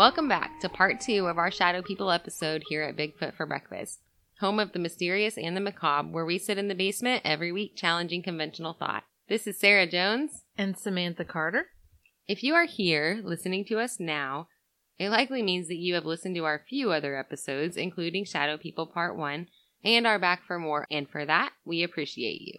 Welcome back to part two of our Shadow People episode here at Bigfoot for Breakfast, home of the mysterious and the macabre, where we sit in the basement every week challenging conventional thought. This is Sarah Jones. And Samantha Carter. If you are here listening to us now, it likely means that you have listened to our few other episodes, including Shadow People Part 1, and are back for more, and for that, we appreciate you.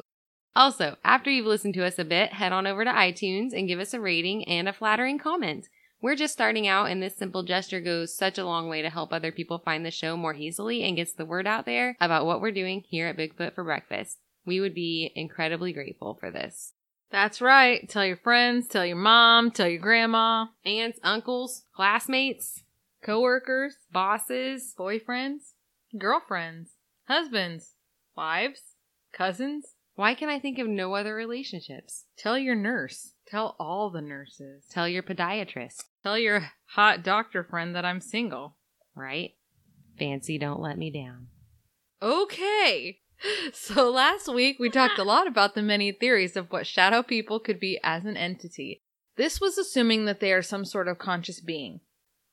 Also, after you've listened to us a bit, head on over to iTunes and give us a rating and a flattering comment. We're just starting out, and this simple gesture goes such a long way to help other people find the show more easily and gets the word out there about what we're doing here at Bigfoot for Breakfast. We would be incredibly grateful for this. That's right. Tell your friends, tell your mom, tell your grandma, Aunts, uncles, classmates, coworkers, bosses, boyfriends, girlfriends, husbands, wives, cousins. Why can I think of no other relationships? Tell your nurse. Tell all the nurses. Tell your podiatrist, Tell your hot doctor friend that I'm single. right? Fancy, don't let me down. Okay. So last week we talked a lot about the many theories of what shadow people could be as an entity. This was assuming that they are some sort of conscious being.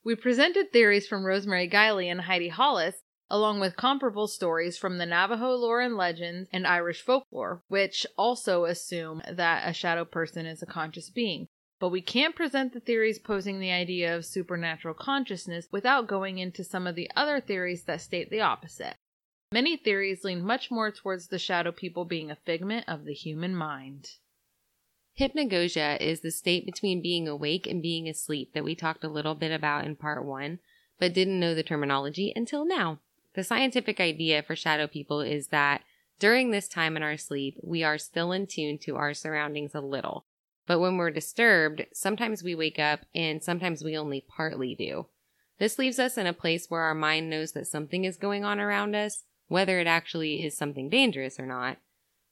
We presented theories from Rosemary Guiley and Heidi Hollis, along with comparable stories from the Navajo lore and legends and Irish folklore, which also assume that a shadow person is a conscious being. But we can't present the theories posing the idea of supernatural consciousness without going into some of the other theories that state the opposite. Many theories lean much more towards the shadow people being a figment of the human mind. Hypnagogia is the state between being awake and being asleep that we talked a little bit about in part one, but didn't know the terminology until now. The scientific idea for shadow people is that during this time in our sleep, we are still in tune to our surroundings a little. But when we're disturbed, sometimes we wake up and sometimes we only partly do. This leaves us in a place where our mind knows that something is going on around us, whether it actually is something dangerous or not.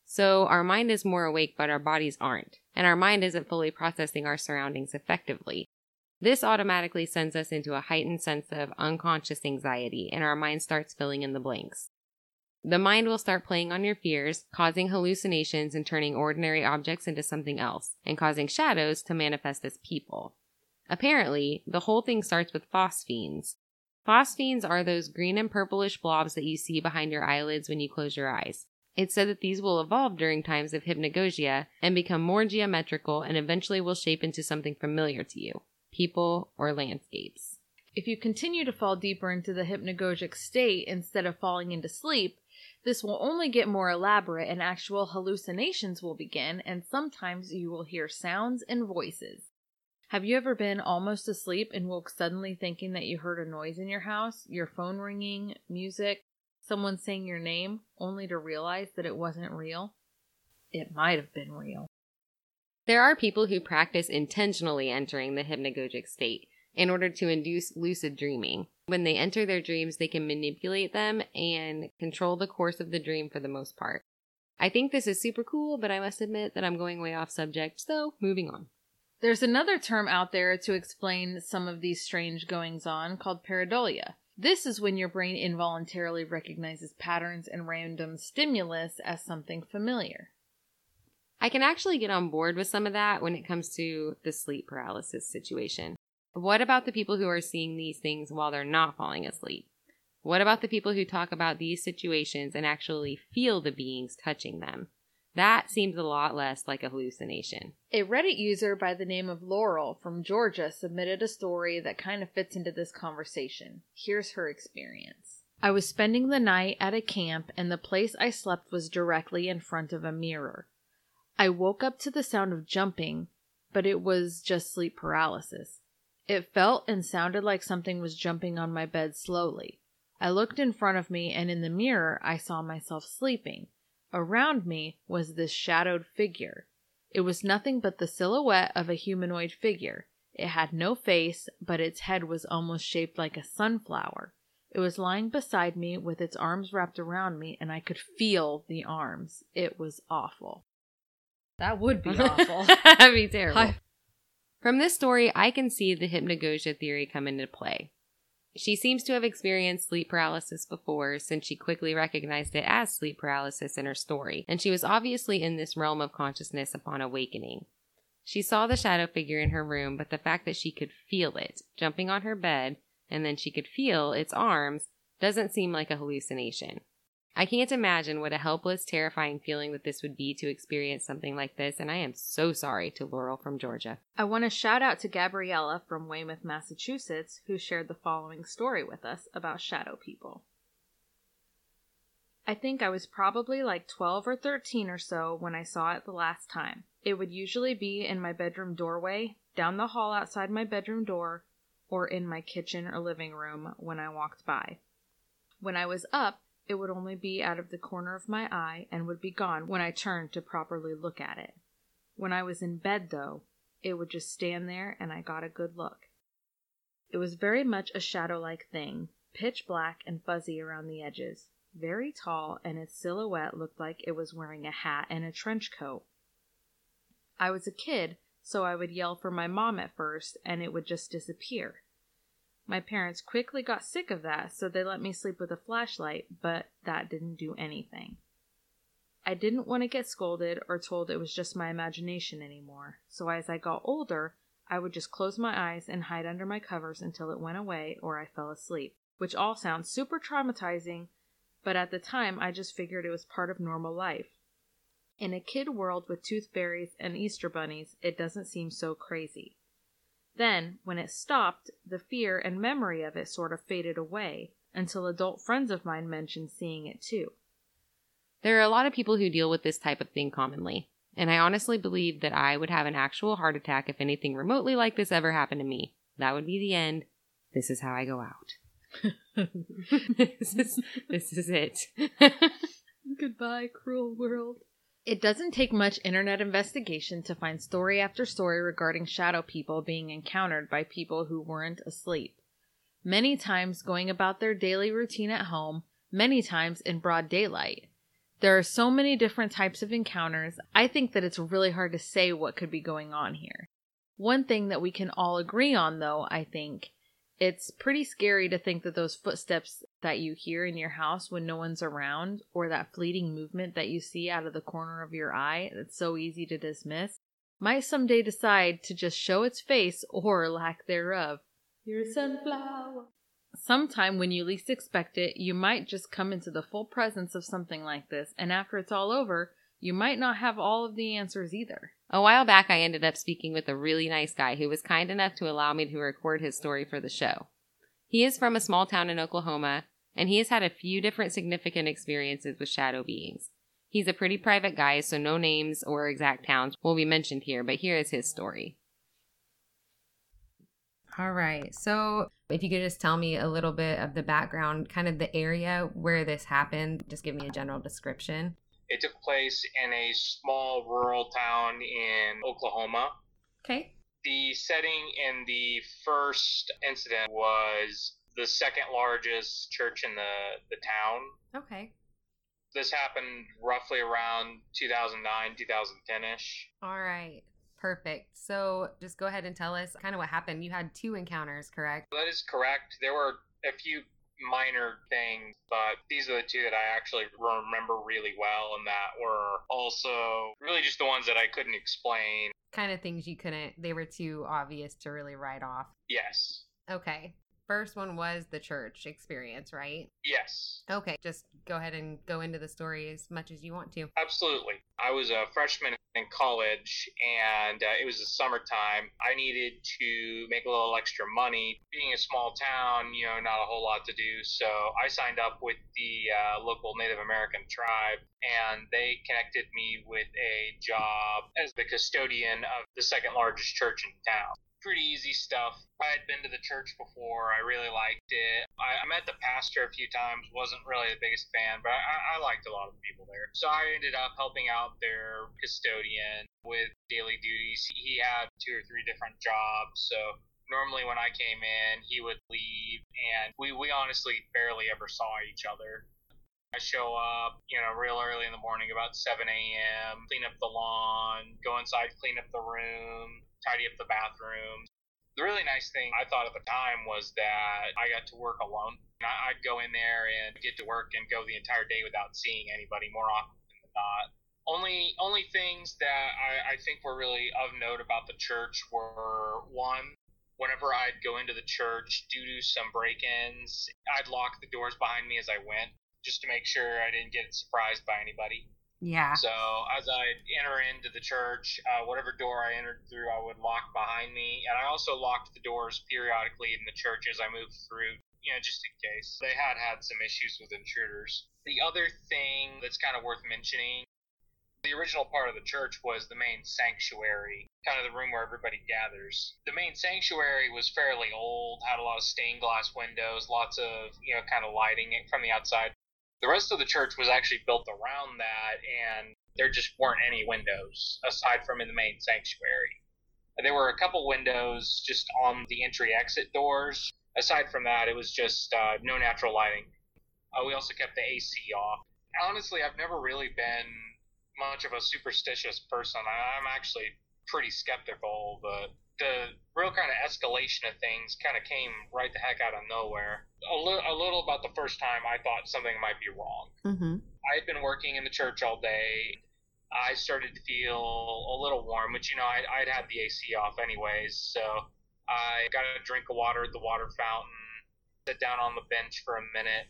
So our mind is more awake, but our bodies aren't, and our mind isn't fully processing our surroundings effectively. This automatically sends us into a heightened sense of unconscious anxiety, and our mind starts filling in the blanks. The mind will start playing on your fears, causing hallucinations and turning ordinary objects into something else, and causing shadows to manifest as people. Apparently, the whole thing starts with phosphenes. Phosphenes are those green and purplish blobs that you see behind your eyelids when you close your eyes. It's said that these will evolve during times of hypnagogia and become more geometrical and eventually will shape into something familiar to you people or landscapes. If you continue to fall deeper into the hypnagogic state instead of falling into sleep, this will only get more elaborate and actual hallucinations will begin, and sometimes you will hear sounds and voices. Have you ever been almost asleep and woke suddenly thinking that you heard a noise in your house, your phone ringing, music, someone saying your name, only to realize that it wasn't real? It might have been real. There are people who practice intentionally entering the hypnagogic state in order to induce lucid dreaming. When they enter their dreams, they can manipulate them and control the course of the dream for the most part. I think this is super cool, but I must admit that I'm going way off subject, so moving on. There's another term out there to explain some of these strange goings on called pareidolia. This is when your brain involuntarily recognizes patterns and random stimulus as something familiar. I can actually get on board with some of that when it comes to the sleep paralysis situation. What about the people who are seeing these things while they're not falling asleep? What about the people who talk about these situations and actually feel the beings touching them? That seems a lot less like a hallucination. A Reddit user by the name of Laurel from Georgia submitted a story that kind of fits into this conversation. Here's her experience. I was spending the night at a camp, and the place I slept was directly in front of a mirror. I woke up to the sound of jumping, but it was just sleep paralysis. It felt and sounded like something was jumping on my bed slowly. I looked in front of me, and in the mirror, I saw myself sleeping. Around me was this shadowed figure. It was nothing but the silhouette of a humanoid figure. It had no face, but its head was almost shaped like a sunflower. It was lying beside me with its arms wrapped around me, and I could feel the arms. It was awful. That would be awful. That'd be terrible. Hi. From this story, I can see the hypnagogia theory come into play. She seems to have experienced sleep paralysis before since she quickly recognized it as sleep paralysis in her story, and she was obviously in this realm of consciousness upon awakening. She saw the shadow figure in her room, but the fact that she could feel it jumping on her bed and then she could feel its arms doesn't seem like a hallucination. I can't imagine what a helpless, terrifying feeling that this would be to experience something like this, and I am so sorry to Laurel from Georgia. I want to shout out to Gabriella from Weymouth, Massachusetts, who shared the following story with us about shadow people. I think I was probably like 12 or 13 or so when I saw it the last time. It would usually be in my bedroom doorway, down the hall outside my bedroom door, or in my kitchen or living room when I walked by. When I was up, it would only be out of the corner of my eye and would be gone when I turned to properly look at it. When I was in bed, though, it would just stand there and I got a good look. It was very much a shadow like thing, pitch black and fuzzy around the edges, very tall, and its silhouette looked like it was wearing a hat and a trench coat. I was a kid, so I would yell for my mom at first, and it would just disappear. My parents quickly got sick of that, so they let me sleep with a flashlight, but that didn't do anything. I didn't want to get scolded or told it was just my imagination anymore, so as I got older, I would just close my eyes and hide under my covers until it went away or I fell asleep, which all sounds super traumatizing, but at the time I just figured it was part of normal life. In a kid world with tooth fairies and Easter bunnies, it doesn't seem so crazy. Then, when it stopped, the fear and memory of it sort of faded away until adult friends of mine mentioned seeing it too. There are a lot of people who deal with this type of thing commonly, and I honestly believe that I would have an actual heart attack if anything remotely like this ever happened to me. That would be the end. This is how I go out. this is this is it. Goodbye, cruel world. It doesn't take much internet investigation to find story after story regarding shadow people being encountered by people who weren't asleep. Many times going about their daily routine at home, many times in broad daylight. There are so many different types of encounters, I think that it's really hard to say what could be going on here. One thing that we can all agree on, though, I think, it's pretty scary to think that those footsteps that you hear in your house when no one's around, or that fleeting movement that you see out of the corner of your eye that's so easy to dismiss, might someday decide to just show its face or lack thereof. You're a sunflower. Sometime when you least expect it, you might just come into the full presence of something like this, and after it's all over, you might not have all of the answers either. A while back, I ended up speaking with a really nice guy who was kind enough to allow me to record his story for the show. He is from a small town in Oklahoma, and he has had a few different significant experiences with shadow beings. He's a pretty private guy, so no names or exact towns will be mentioned here, but here is his story. All right. So, if you could just tell me a little bit of the background, kind of the area where this happened, just give me a general description. It took place in a small rural town in Oklahoma. Okay. The setting in the first incident was the second largest church in the, the town. Okay. This happened roughly around 2009, 2010 ish. All right. Perfect. So just go ahead and tell us kind of what happened. You had two encounters, correct? That is correct. There were a few minor things, but these are the two that I actually remember really well and that were also really just the ones that I couldn't explain. Kind of things you couldn't, they were too obvious to really write off. Yes. Okay first one was the church experience, right? Yes. Okay, just go ahead and go into the story as much as you want to. Absolutely. I was a freshman in college and uh, it was the summertime. I needed to make a little extra money. Being a small town, you know, not a whole lot to do. So I signed up with the uh, local Native American tribe and they connected me with a job as the custodian of the second largest church in town pretty easy stuff. I had been to the church before. I really liked it. I, I met the pastor a few times. wasn't really the biggest fan, but I, I liked a lot of the people there. So I ended up helping out their custodian with daily duties. He had two or three different jobs, so normally when I came in, he would leave, and we, we honestly barely ever saw each other. I show up, you know, real early in the morning, about 7 a.m., clean up the lawn, go inside, clean up the room, tidy up the bathrooms. The really nice thing I thought at the time was that I got to work alone. I'd go in there and get to work and go the entire day without seeing anybody more often than not. Only only things that I, I think were really of note about the church were one, whenever I'd go into the church due to some break-ins, I'd lock the doors behind me as I went just to make sure I didn't get surprised by anybody. Yeah. So as I enter into the church, uh, whatever door I entered through, I would lock behind me, and I also locked the doors periodically in the church as I moved through, you know, just in case. They had had some issues with intruders. The other thing that's kind of worth mentioning the original part of the church was the main sanctuary, kind of the room where everybody gathers. The main sanctuary was fairly old, had a lot of stained glass windows, lots of, you know, kind of lighting from the outside. The rest of the church was actually built around that, and there just weren't any windows aside from in the main sanctuary. And there were a couple windows just on the entry exit doors. Aside from that, it was just uh, no natural lighting. Uh, we also kept the AC off. Honestly, I've never really been much of a superstitious person. I'm actually pretty skeptical, but the real kind of escalation of things kind of came right the heck out of nowhere. A, li- a little about the first time I thought something might be wrong. Mm-hmm. I had been working in the church all day. I started to feel a little warm, which, you know, I'd, I'd had the AC off anyways. So I got a drink of water at the water fountain, sit down on the bench for a minute.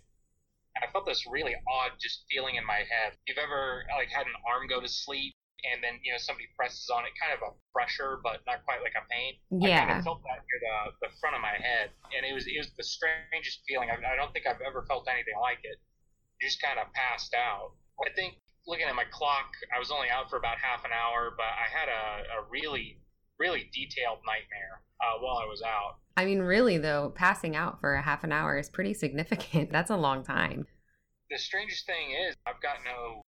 I felt this really odd just feeling in my head. You've ever like had an arm go to sleep and then you know somebody presses on it, kind of a pressure, but not quite like a pain. Yeah. I kind of felt that near the, the front of my head, and it was it was the strangest feeling. I, I don't think I've ever felt anything like it. You just kind of passed out. I think looking at my clock, I was only out for about half an hour, but I had a, a really really detailed nightmare uh, while I was out. I mean, really, though, passing out for a half an hour is pretty significant. That's a long time. The strangest thing is, I've got no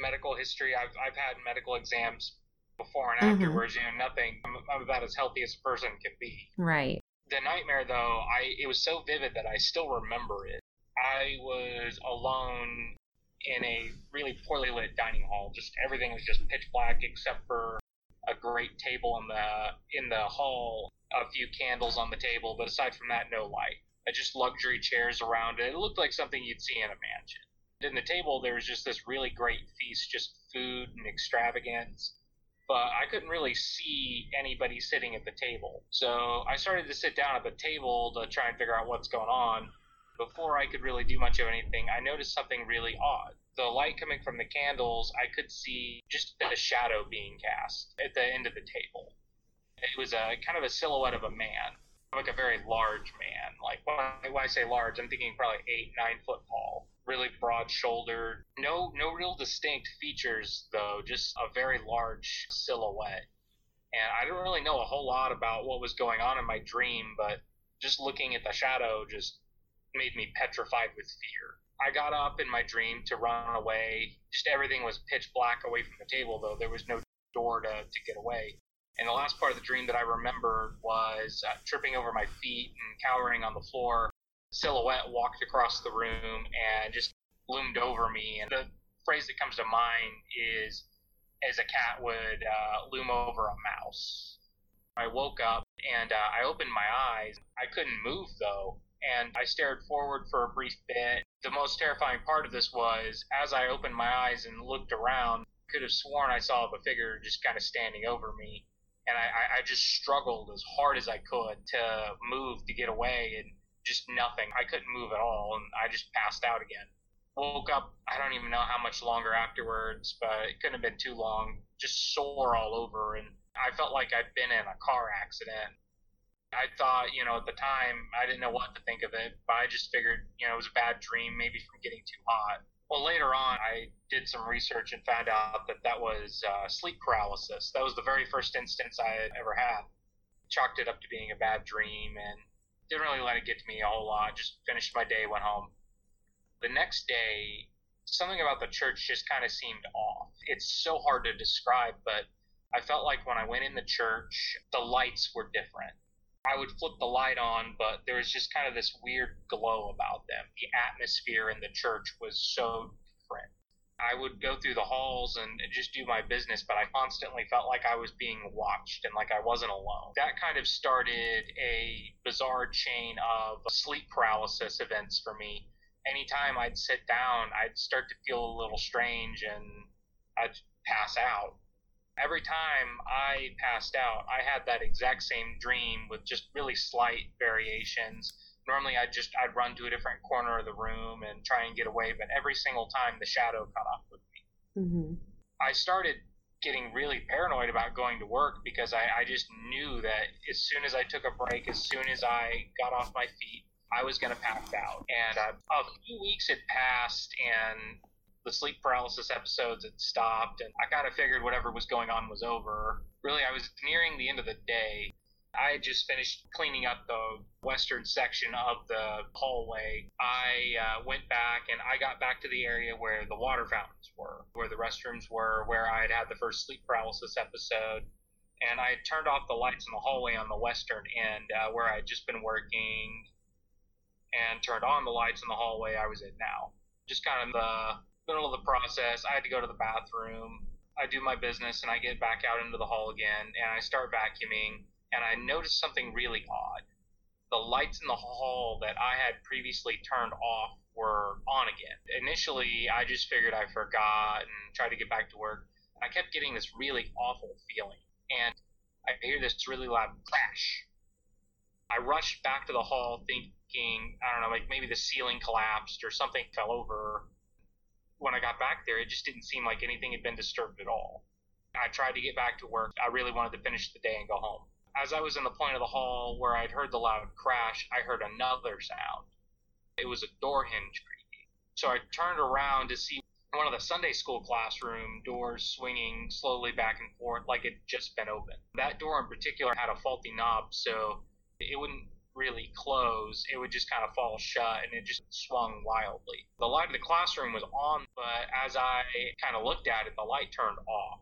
medical history. I've, I've had medical exams before and Mhm. afterwards. You know, nothing. I'm, I'm about as healthy as a person can be. Right. The nightmare, though, I it was so vivid that I still remember it. I was alone in a really poorly lit dining hall. Just everything was just pitch black except for a great table in the in the hall, a few candles on the table, but aside from that, no light. Uh, Just luxury chairs around it. It looked like something you'd see in a mansion. In the table, there was just this really great feast, just food and extravagance. But I couldn't really see anybody sitting at the table. So I started to sit down at the table to try and figure out what's going on. Before I could really do much of anything, I noticed something really odd. The light coming from the candles, I could see just a shadow being cast at the end of the table. It was a kind of a silhouette of a man, like a very large man. Like when I, when I say large, I'm thinking probably eight, nine foot tall, really broad shouldered. No, no real distinct features though, just a very large silhouette. And I don't really know a whole lot about what was going on in my dream, but just looking at the shadow just made me petrified with fear. I got up in my dream to run away. Just everything was pitch black away from the table, though there was no door to, to get away. And the last part of the dream that I remembered was uh, tripping over my feet and cowering on the floor. Silhouette walked across the room and just loomed over me. And the phrase that comes to mind is as a cat would uh, loom over a mouse. I woke up and uh, I opened my eyes. I couldn't move though, and I stared forward for a brief bit. The most terrifying part of this was as I opened my eyes and looked around, I could have sworn I saw a figure just kind of standing over me. And I, I, just struggled as hard as I could to move to get away, and just nothing. I couldn't move at all, and I just passed out again. Woke up, I don't even know how much longer afterwards, but it couldn't have been too long. Just sore all over, and I felt like I'd been in a car accident. I thought, you know, at the time, I didn't know what to think of it, but I just figured, you know, it was a bad dream, maybe from getting too hot. Well, later on, I did some research and found out that that was uh, sleep paralysis. That was the very first instance I had ever had. Chalked it up to being a bad dream and didn't really let it get to me a whole lot. Just finished my day, went home. The next day, something about the church just kind of seemed off. It's so hard to describe, but I felt like when I went in the church, the lights were different. I would flip the light on, but there was just kind of this weird glow about them. The atmosphere in the church was so different. I would go through the halls and just do my business, but I constantly felt like I was being watched and like I wasn't alone. That kind of started a bizarre chain of sleep paralysis events for me. Anytime I'd sit down, I'd start to feel a little strange and I'd pass out. Every time I passed out, I had that exact same dream with just really slight variations. Normally, I'd just I'd run to a different corner of the room and try and get away, but every single time the shadow caught up with me. Mm-hmm. I started getting really paranoid about going to work because I, I just knew that as soon as I took a break, as soon as I got off my feet, I was going to pass out. And uh, a few weeks had passed, and the sleep paralysis episodes had stopped, and I kind of figured whatever was going on was over. Really, I was nearing the end of the day. I had just finished cleaning up the western section of the hallway. I uh, went back and I got back to the area where the water fountains were, where the restrooms were, where I had had the first sleep paralysis episode. And I had turned off the lights in the hallway on the western end uh, where I had just been working and turned on the lights in the hallway I was in now. Just kind of the middle of the process. I had to go to the bathroom. I do my business and I get back out into the hall again and I start vacuuming and I noticed something really odd. The lights in the hall that I had previously turned off were on again. Initially, I just figured I forgot and tried to get back to work. I kept getting this really awful feeling, and I hear this really loud crash. I rushed back to the hall thinking, I don't know, like maybe the ceiling collapsed or something fell over. When I got back there, it just didn't seem like anything had been disturbed at all. I tried to get back to work. I really wanted to finish the day and go home as I was in the point of the hall where I'd heard the loud crash, I heard another sound. It was a door hinge creaking. So I turned around to see one of the Sunday school classroom doors swinging slowly back and forth like it'd just been opened. That door in particular had a faulty knob, so it wouldn't really close. It would just kind of fall shut and it just swung wildly. The light of the classroom was on, but as I kind of looked at it, the light turned off.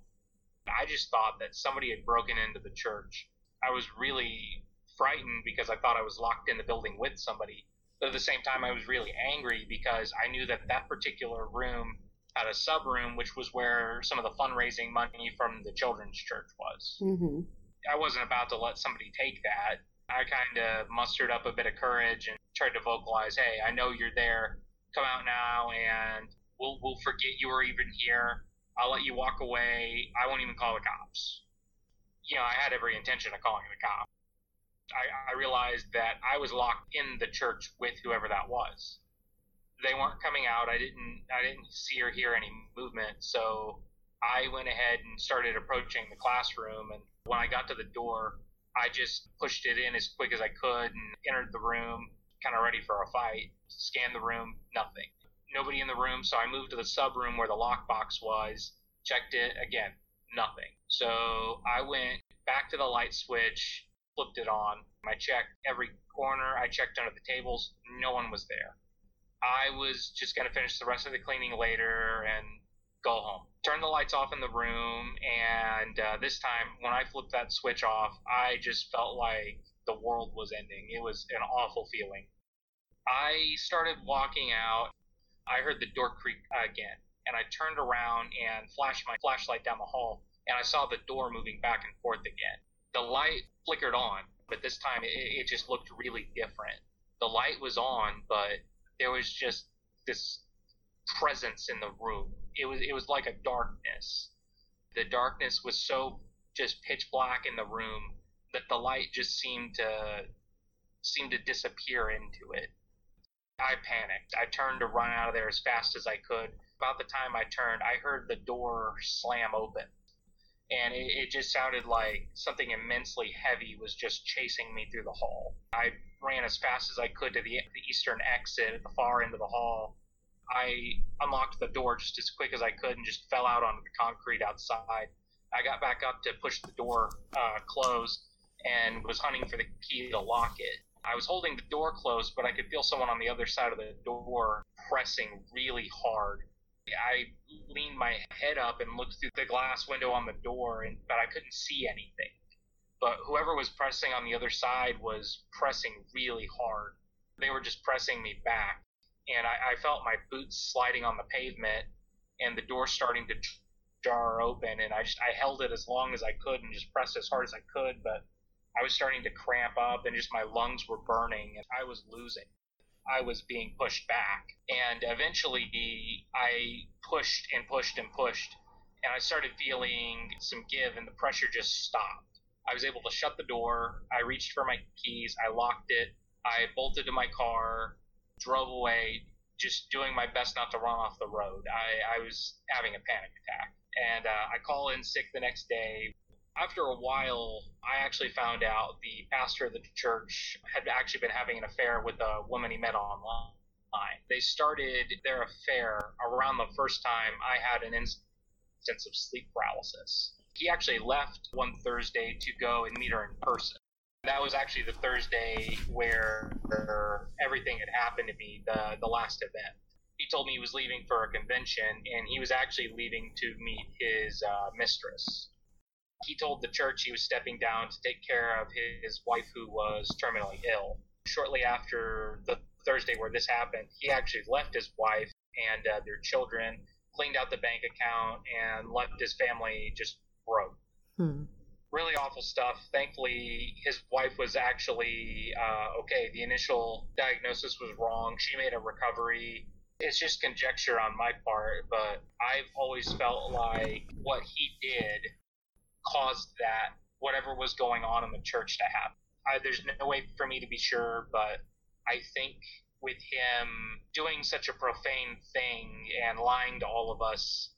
I just thought that somebody had broken into the church I was really frightened because I thought I was locked in the building with somebody. But at the same time, I was really angry because I knew that that particular room had a sub room, which was where some of the fundraising money from the children's church was. Mm-hmm. I wasn't about to let somebody take that. I kind of mustered up a bit of courage and tried to vocalize, "Hey, I know you're there. Come out now, and we'll we'll forget you were even here. I'll let you walk away. I won't even call the cops." You know, I had every intention of calling the cops. I, I realized that I was locked in the church with whoever that was. They weren't coming out. I didn't. I didn't see or hear any movement. So I went ahead and started approaching the classroom. And when I got to the door, I just pushed it in as quick as I could and entered the room, kind of ready for a fight. Scanned the room, nothing. Nobody in the room. So I moved to the sub room where the lockbox was. Checked it again, nothing. So I went back to the light switch, flipped it on. I checked every corner. I checked under the tables. No one was there. I was just going to finish the rest of the cleaning later and go home. Turn the lights off in the room, and uh, this time, when I flipped that switch off, I just felt like the world was ending. It was an awful feeling. I started walking out. I heard the door creak again, and I turned around and flashed my flashlight down the hall and I saw the door moving back and forth again. The light flickered on, but this time it, it just looked really different. The light was on, but there was just this presence in the room. It was it was like a darkness. The darkness was so just pitch black in the room that the light just seemed to seemed to disappear into it. I panicked. I turned to run out of there as fast as I could. About the time I turned, I heard the door slam open and it, it, just sounded like something immensely heavy was just chasing me through the hall. I ran as fast as I could to the, the eastern exit at the far end of the hall. I unlocked the door just as quick as I could and just fell out onto the concrete outside. I got back up to push the door uh, closed and was hunting for the key to lock it. I was holding the door closed, but I could feel someone on the other side of the door pressing really hard I leaned my head up and looked through the glass window on the door, and but I couldn't see anything. But whoever was pressing on the other side was pressing really hard. They were just pressing me back, and I, I felt my boots sliding on the pavement, and the door starting to jar open. And I just I held it as long as I could and just pressed as hard as I could, but I was starting to cramp up, and just my lungs were burning, and I was losing. I was being pushed back. And eventually I pushed and pushed and pushed. and I started feeling some give, and the pressure just stopped. I was able to shut the door. I reached for my keys. I locked it. I bolted to my car, drove away, just doing my best not to run off the road. I, I was having a panic attack. And uh, I call in sick the next day. After a while, I actually found out the pastor of the church had actually been having an affair with a woman he met online. They started their affair around the first time I had an instance of sleep paralysis. He actually left one Thursday to go and meet her in person. That was actually the Thursday where everything had happened to me, the, the last event. He told me he was leaving for a convention and he was actually leaving to meet his uh, mistress. He told the church he was stepping down to take care of his wife who was terminally ill. Shortly after the Thursday where this happened, he actually left his wife and uh, their children, cleaned out the bank account, and left his family just broke. Hmm really awful stuff. Thankfully, his wife was actually uh, okay. The initial diagnosis was wrong. She made a recovery. It's just conjecture on my part, but I've always felt like what he did caused that whatever was going on in the church to happen. I, there's no way for me to be sure, but I think with him doing such a profane thing and lying to all of us,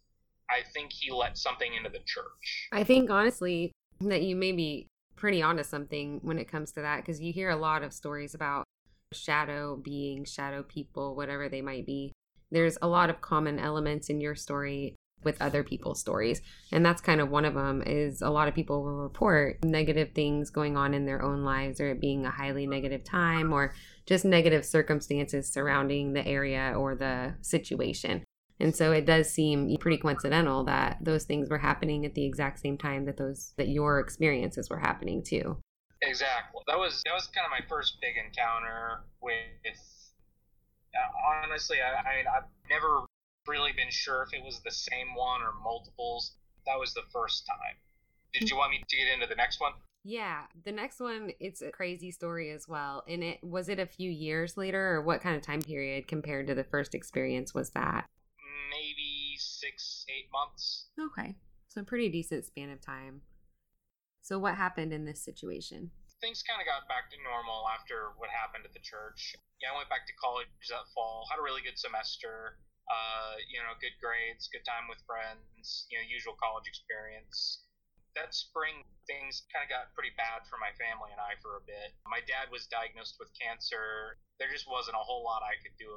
I think he let something into the church. I think honestly, that you may be pretty onto something when it comes to that because you hear a lot of stories about shadow beings, shadow people, whatever they might be. There's a lot of common elements in your story with other people's stories and that's kind of one of them is a lot of people will report negative things going on in their own lives or it being a highly negative time or just negative circumstances surrounding the area or the situation and so it does seem pretty coincidental that those things were happening at the exact same time that those that your experiences were happening too. Exactly. That was that was kind of my first big encounter with. Uh, honestly, I, I mean, I've never really been sure if it was the same one or multiples. That was the first time. Did you want me to get into the next one? Yeah, the next one it's a crazy story as well. And it was it a few years later or what kind of time period compared to the first experience was that? maybe six, eight months. Okay. So pretty decent span of time. So what happened in this situation? Things kind of got back to normal after what happened at the church. Yeah, I went back to college that fall, had a really good semester. Uh, you know, good grades, good time with friends, you know, usual college experience. That spring, things kind of got pretty bad for my family and I for a bit. My dad was diagnosed with cancer. There just wasn't a whole lot I could do.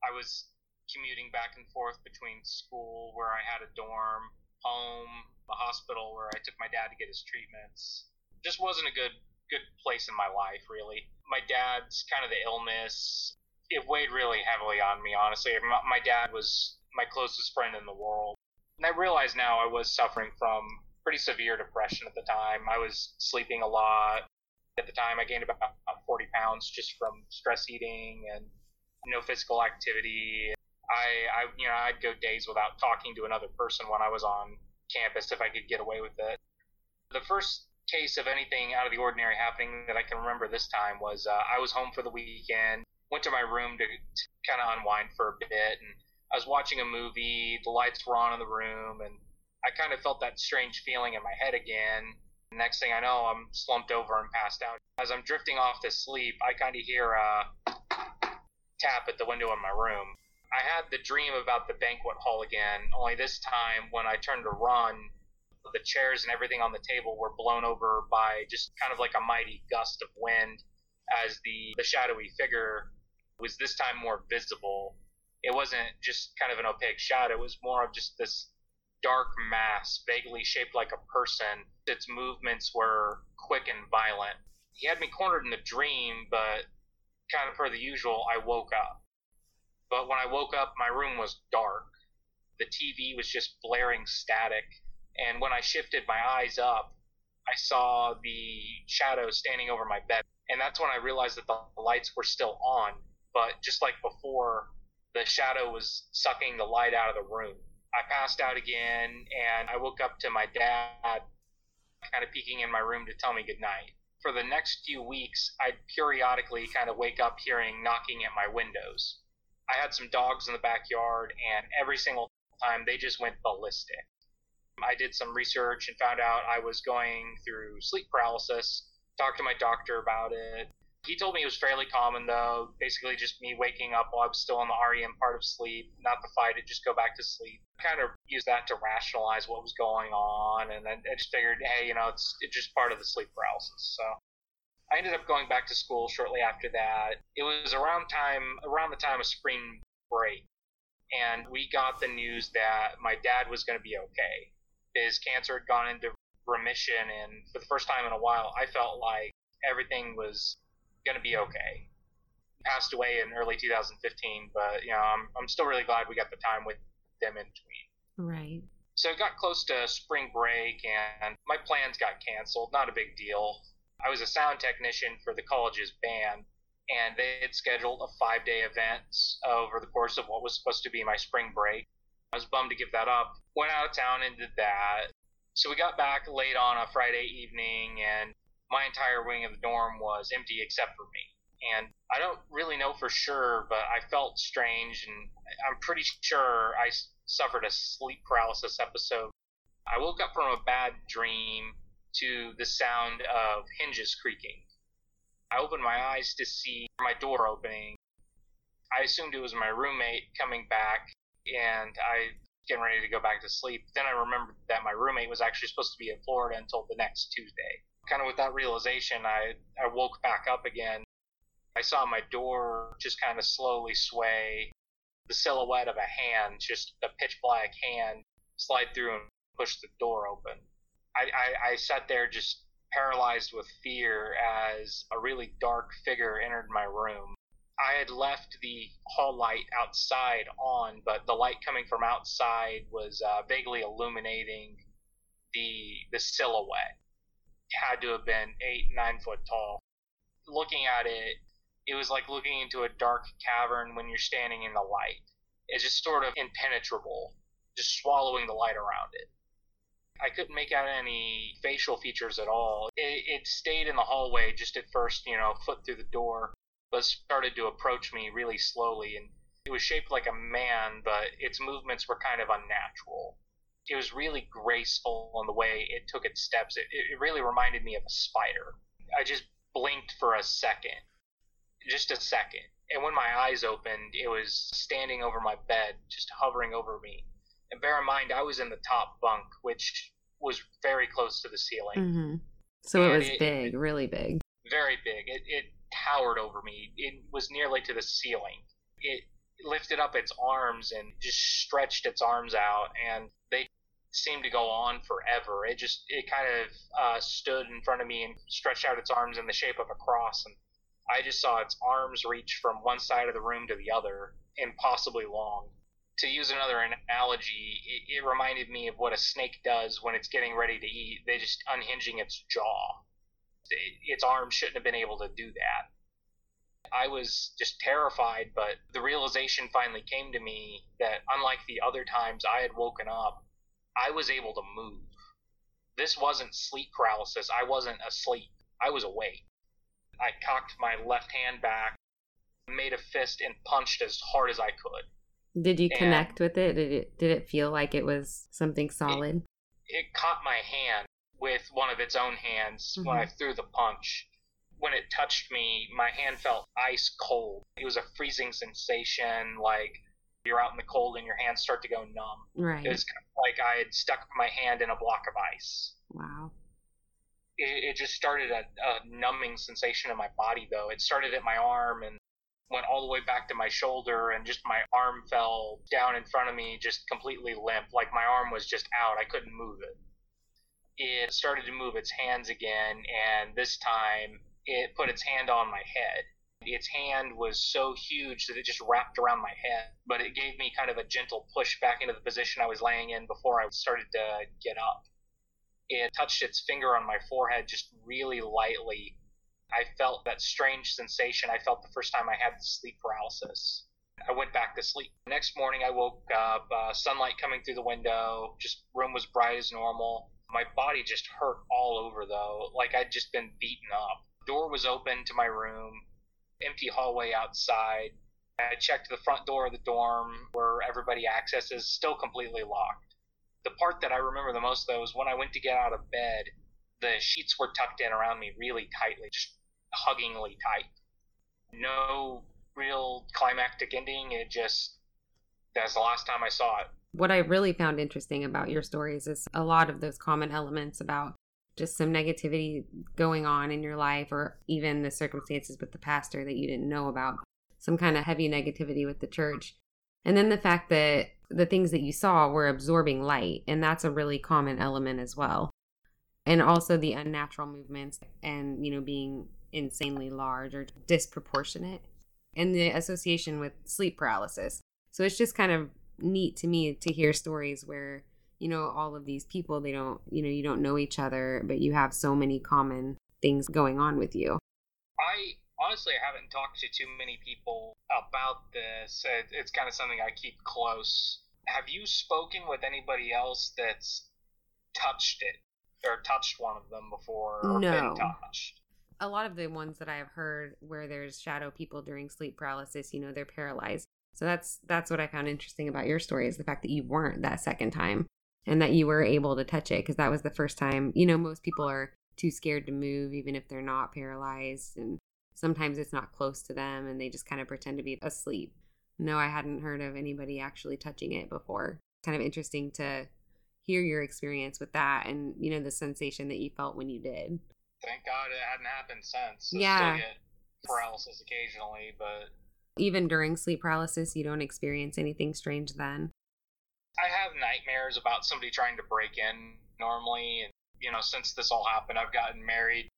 I was commuting back and forth between school where I had a dorm, home, the hospital where I took my dad to get his treatments. Just wasn't a good good place in my life really. My dad's kind of the illness. It weighed really heavily on me, honestly. My dad was my closest friend in the world. And I realize now I was suffering from pretty severe depression at the time. I was sleeping a lot. At the time, I gained about 40 pounds just from stress eating and no physical activity. I, I, you know, I'd go days without talking to another person when I was on campus if I could get away with it. The first case of anything out of the ordinary happening that I can remember this time was uh, I was home for the weekend, went to my room to, to kind of unwind for a bit, and I was watching a movie. The lights were on in the room, and I kind of felt that strange feeling in my head again. Next thing I know, I'm slumped over and passed out. As I'm drifting off to sleep, I kind of hear a tap at the window in my room. I had the dream about the banquet hall again, only this time when I turned to run, the chairs and everything on the table were blown over by just kind of like a mighty gust of wind as the, the shadowy figure was this time more visible. It wasn't just kind of an opaque shadow, it was more of just this dark mass, vaguely shaped like a person. Its movements were quick and violent. He had me cornered in the dream, but kind of per the usual, I woke up. But when I woke up, my room was dark. The TV was just blaring static. And when I shifted my eyes up, I saw the shadow standing over my bed. And that's when I realized that the lights were still on. But just like before, the shadow was sucking the light out of the room. I passed out again, and I woke up to my dad kind of peeking in my room to tell me goodnight. For the next few weeks, I'd periodically kind of wake up hearing knocking at my windows. I had some dogs in the backyard, and every single time they just went ballistic. I did some research and found out I was going through sleep paralysis. Talked to my doctor about it. He told me it was fairly common, though. Basically, just me waking up while I was still in the REM part of sleep, not to fight it, just go back to sleep. Kind of used that to rationalize what was going on, and then I just figured, hey, you know, it's, it's just part of the sleep paralysis. So I ended up going back to school shortly after that. It was around time, around the time of spring break, and we got the news that my dad was going to be okay. His cancer had gone into remission, and for the first time in a while, I felt like everything was going to be okay. Passed away in early 2015, but you know, I'm I'm still really glad we got the time with them in between. Right. So it got close to spring break, and my plans got canceled. Not a big deal. I was a sound technician for the college's band, and they had scheduled a five day event over the course of what was supposed to be my spring break. I was bummed to give that up. Went out of town and did that. So we got back late on a Friday evening, and my entire wing of the dorm was empty except for me. And I don't really know for sure, but I felt strange, and I'm pretty sure I suffered a sleep paralysis episode. I woke up from a bad dream to the sound of hinges creaking. I opened my eyes to see my door opening. I assumed it was my roommate coming back, and I getting ready to go back to sleep. Then I remembered that my roommate was actually supposed to be in Florida until the next Tuesday kind of with that realization, I, I woke back up again. I saw my door just kind of slowly sway, the silhouette of a hand, just a pitch black hand, slide through and push the door open. I, I, I sat there just paralyzed with fear as a really dark figure entered my room. I had left the hall light outside on, but the light coming from outside was uh, vaguely illuminating the the silhouette had to have been eight, nine foot tall. Looking at it, it was like looking into a dark cavern when you're standing in the light. It's just sort of impenetrable, just swallowing the light around it. I couldn't make out any facial features at all. It, it stayed in the hallway just at first, you know, foot through the door, but started to approach me really slowly. And it was shaped like a man, but its movements were kind of unnatural it was really graceful in the way it took its steps. It, it really reminded me of a spider. I just blinked for a second, just a second. And when my eyes opened, it was standing over my bed, just hovering over me. And bear in mind, I was in the top bunk, which was very close to the ceiling. Mm-hmm. So and it was it, big, really big. Very big. It, it towered over me. It was nearly to the ceiling. It lifted up its arms and just stretched its arms out, and seemed to go on forever. It just it kind of uh, stood in front of me and stretched out its arms in the shape of a cross, and I just saw its arms reach from one side of the room to the other, impossibly long. To use another analogy, it, it reminded me of what a snake does when it's getting ready to eat. They just unhinging its jaw. It, its arms shouldn't have been able to do that. I was just terrified, but the realization finally came to me that unlike the other times I had woken up, I was able to move. This wasn't sleep paralysis. I wasn't asleep. I was awake. I cocked my left hand back, made a fist, and punched as hard as I could. Did you and connect with it? Did it did it feel like it was something solid? It, it caught my hand with one of its own hands mm-hmm. when I threw the punch. When it touched me, my hand felt ice cold. It was a freezing sensation, like you're out in the cold and your hands start to go numb. Right. It was kind of like I had stuck my hand in a block of ice. Wow. It, it just started a, a numbing sensation in my body, though. It started at my arm and went all the way back to my shoulder, and just my arm fell down in front of me, just completely limp. Like my arm was just out. I couldn't move it. It started to move its hands again, and this time it put its hand on my head its hand was so huge that it just wrapped around my head, but it gave me kind of a gentle push back into the position I was laying in before I started to get up. It touched its finger on my forehead just really lightly. I felt that strange sensation I felt the first time I had sleep paralysis. I went back to sleep. Next morning, I woke up, uh, sunlight coming through the window, just room was bright as normal. My body just hurt all over though, like I'd just been beaten up. Door was open to my room empty hallway outside. I checked the front door of the dorm where everybody accesses, still completely locked. The part that I remember the most though is when I went to get out of bed, the sheets were tucked in around me really tightly, just huggingly tight. No real climactic ending. It just that's the last time I saw it. What I really found interesting about your stories is a lot of those common elements about just some negativity going on in your life or even the circumstances with the pastor that you didn't know about some kind of heavy negativity with the church. And then the fact that the things that you saw were absorbing light and that's a really common element as well. And also the unnatural movements and you know being insanely large or disproportionate and the association with sleep paralysis. So it's just kind of neat to me to hear stories where you know all of these people they don't you know you don't know each other but you have so many common things going on with you. I honestly i haven't talked to too many people about this. It's kind of something i keep close. Have you spoken with anybody else that's touched it or touched one of them before or no. been touched? A lot of the ones that i have heard where there's shadow people during sleep paralysis you know they're paralyzed. So that's that's what i found interesting about your story is the fact that you weren't that second time and that you were able to touch it because that was the first time you know most people are too scared to move even if they're not paralyzed and sometimes it's not close to them and they just kind of pretend to be asleep. No i hadn't heard of anybody actually touching it before. Kind of interesting to hear your experience with that and you know the sensation that you felt when you did. Thank god it hadn't happened since. I yeah. paralysis occasionally but even during sleep paralysis you don't experience anything strange then I have nightmares about somebody trying to break in normally. And, you know, since this all happened, I've gotten married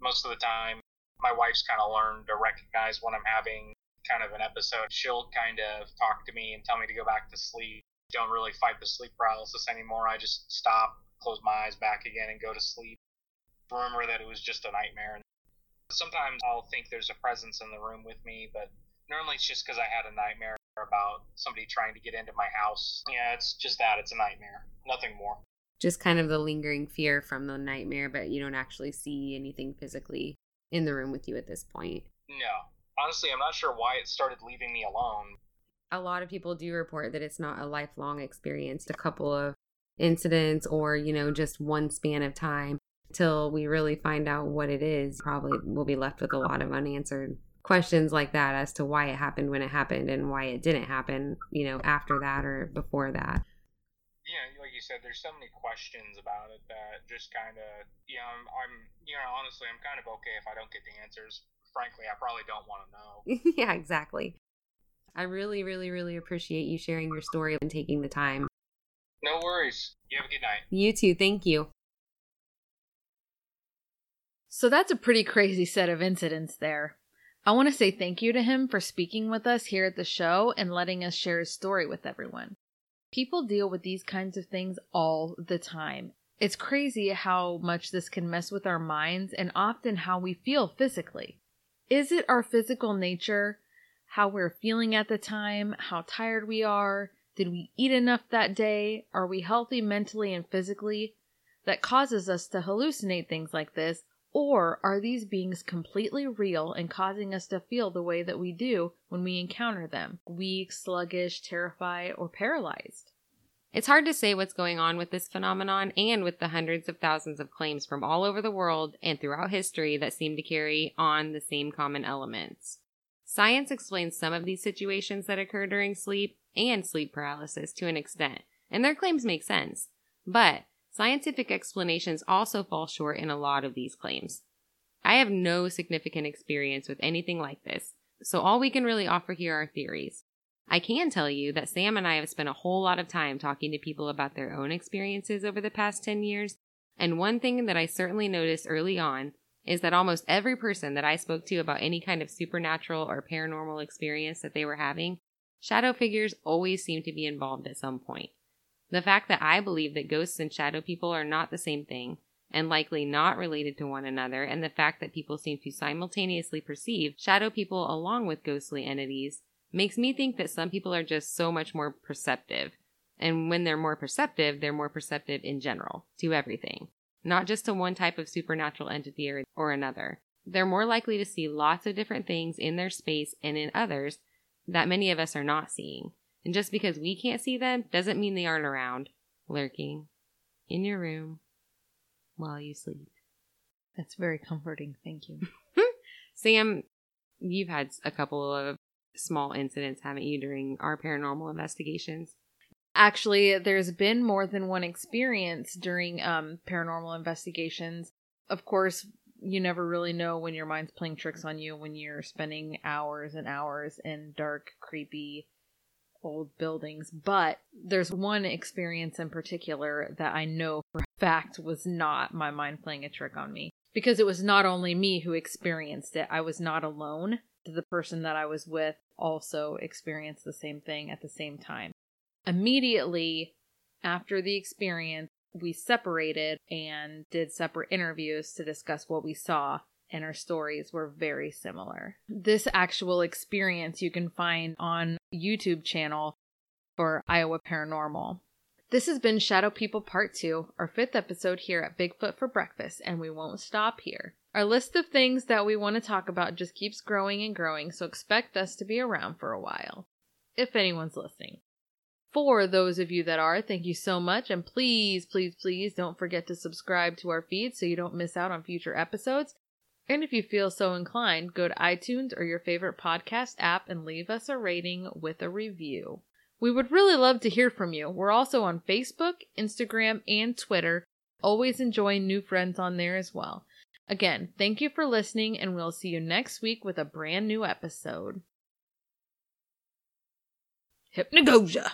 most of the time. My wife's kind of learned to recognize when I'm having kind of an episode. She'll kind of talk to me and tell me to go back to sleep. Don't really fight the sleep paralysis anymore. I just stop, close my eyes back again, and go to sleep. Remember that it was just a nightmare. Sometimes I'll think there's a presence in the room with me, but normally it's just because I had a nightmare about somebody trying to get into my house. Yeah, it's just that. It's a nightmare. Nothing more. Just kind of the lingering fear from the nightmare, but you don't actually see anything physically in the room with you at this point. No. Honestly, I'm not sure why it started leaving me alone. A lot of people do report that it's not a lifelong experience, a couple of incidents or, you know, just one span of time till we really find out what it is. Probably we'll be left with a lot of unanswered questions like that as to why it happened when it happened and why it didn't happen, you know, after that or before that. Yeah, like you said, there's so many questions about it that just kind of, you know, I'm, I'm, you know, honestly, I'm kind of okay if I don't get the answers. Frankly, I probably don't want to know. yeah, exactly. I really, really, really appreciate you sharing your story and taking the time. No worries. You have a good night. You too. Thank you. So that's a pretty crazy set of incidents there. I want to say thank you to him for speaking with us here at the show and letting us share his story with everyone. People deal with these kinds of things all the time. It's crazy how much this can mess with our minds and often how we feel physically. Is it our physical nature, how we're feeling at the time, how tired we are, did we eat enough that day, are we healthy mentally and physically, that causes us to hallucinate things like this, or are these beings completely real and causing us to feel the way that we do when we encounter them weak, sluggish, terrified, or paralyzed? It's hard to say what's going on with this phenomenon and with the hundreds of thousands of claims from all over the world and throughout history that seem to carry on the same common elements. Science explains some of these situations that occur during sleep and sleep paralysis to an extent, and their claims make sense. But Scientific explanations also fall short in a lot of these claims. I have no significant experience with anything like this, so all we can really offer here are theories. I can tell you that Sam and I have spent a whole lot of time talking to people about their own experiences over the past 10 years, and one thing that I certainly noticed early on is that almost every person that I spoke to about any kind of supernatural or paranormal experience that they were having, shadow figures always seemed to be involved at some point. The fact that I believe that ghosts and shadow people are not the same thing, and likely not related to one another, and the fact that people seem to simultaneously perceive shadow people along with ghostly entities, makes me think that some people are just so much more perceptive. And when they're more perceptive, they're more perceptive in general, to everything, not just to one type of supernatural entity or, or another. They're more likely to see lots of different things in their space and in others that many of us are not seeing. And just because we can't see them doesn't mean they aren't around. lurking in your room while you sleep. That's very comforting. Thank you. Sam, you've had a couple of small incidents, haven't you, during our paranormal investigations? Actually, there's been more than one experience during um, paranormal investigations. Of course, you never really know when your mind's playing tricks on you when you're spending hours and hours in dark, creepy, old buildings. But there's one experience in particular that I know for fact was not my mind playing a trick on me. Because it was not only me who experienced it, I was not alone. The person that I was with also experienced the same thing at the same time. Immediately after the experience, we separated and did separate interviews to discuss what we saw, and our stories were very similar. This actual experience you can find on YouTube channel for Iowa Paranormal. This has been Shadow People Part 2, our fifth episode here at Bigfoot for Breakfast, and we won't stop here. Our list of things that we want to talk about just keeps growing and growing, so expect us to be around for a while. If anyone's listening. For those of you that are, thank you so much. And please, please, please don't forget to subscribe to our feed so you don't miss out on future episodes. And if you feel so inclined, go to iTunes or your favorite podcast app and leave us a rating with a review. We would really love to hear from you. We're also on Facebook, Instagram, and Twitter. Always enjoying new friends on there as well. Again, thank you for listening, and we'll see you next week with a brand new episode. Hypnagogia!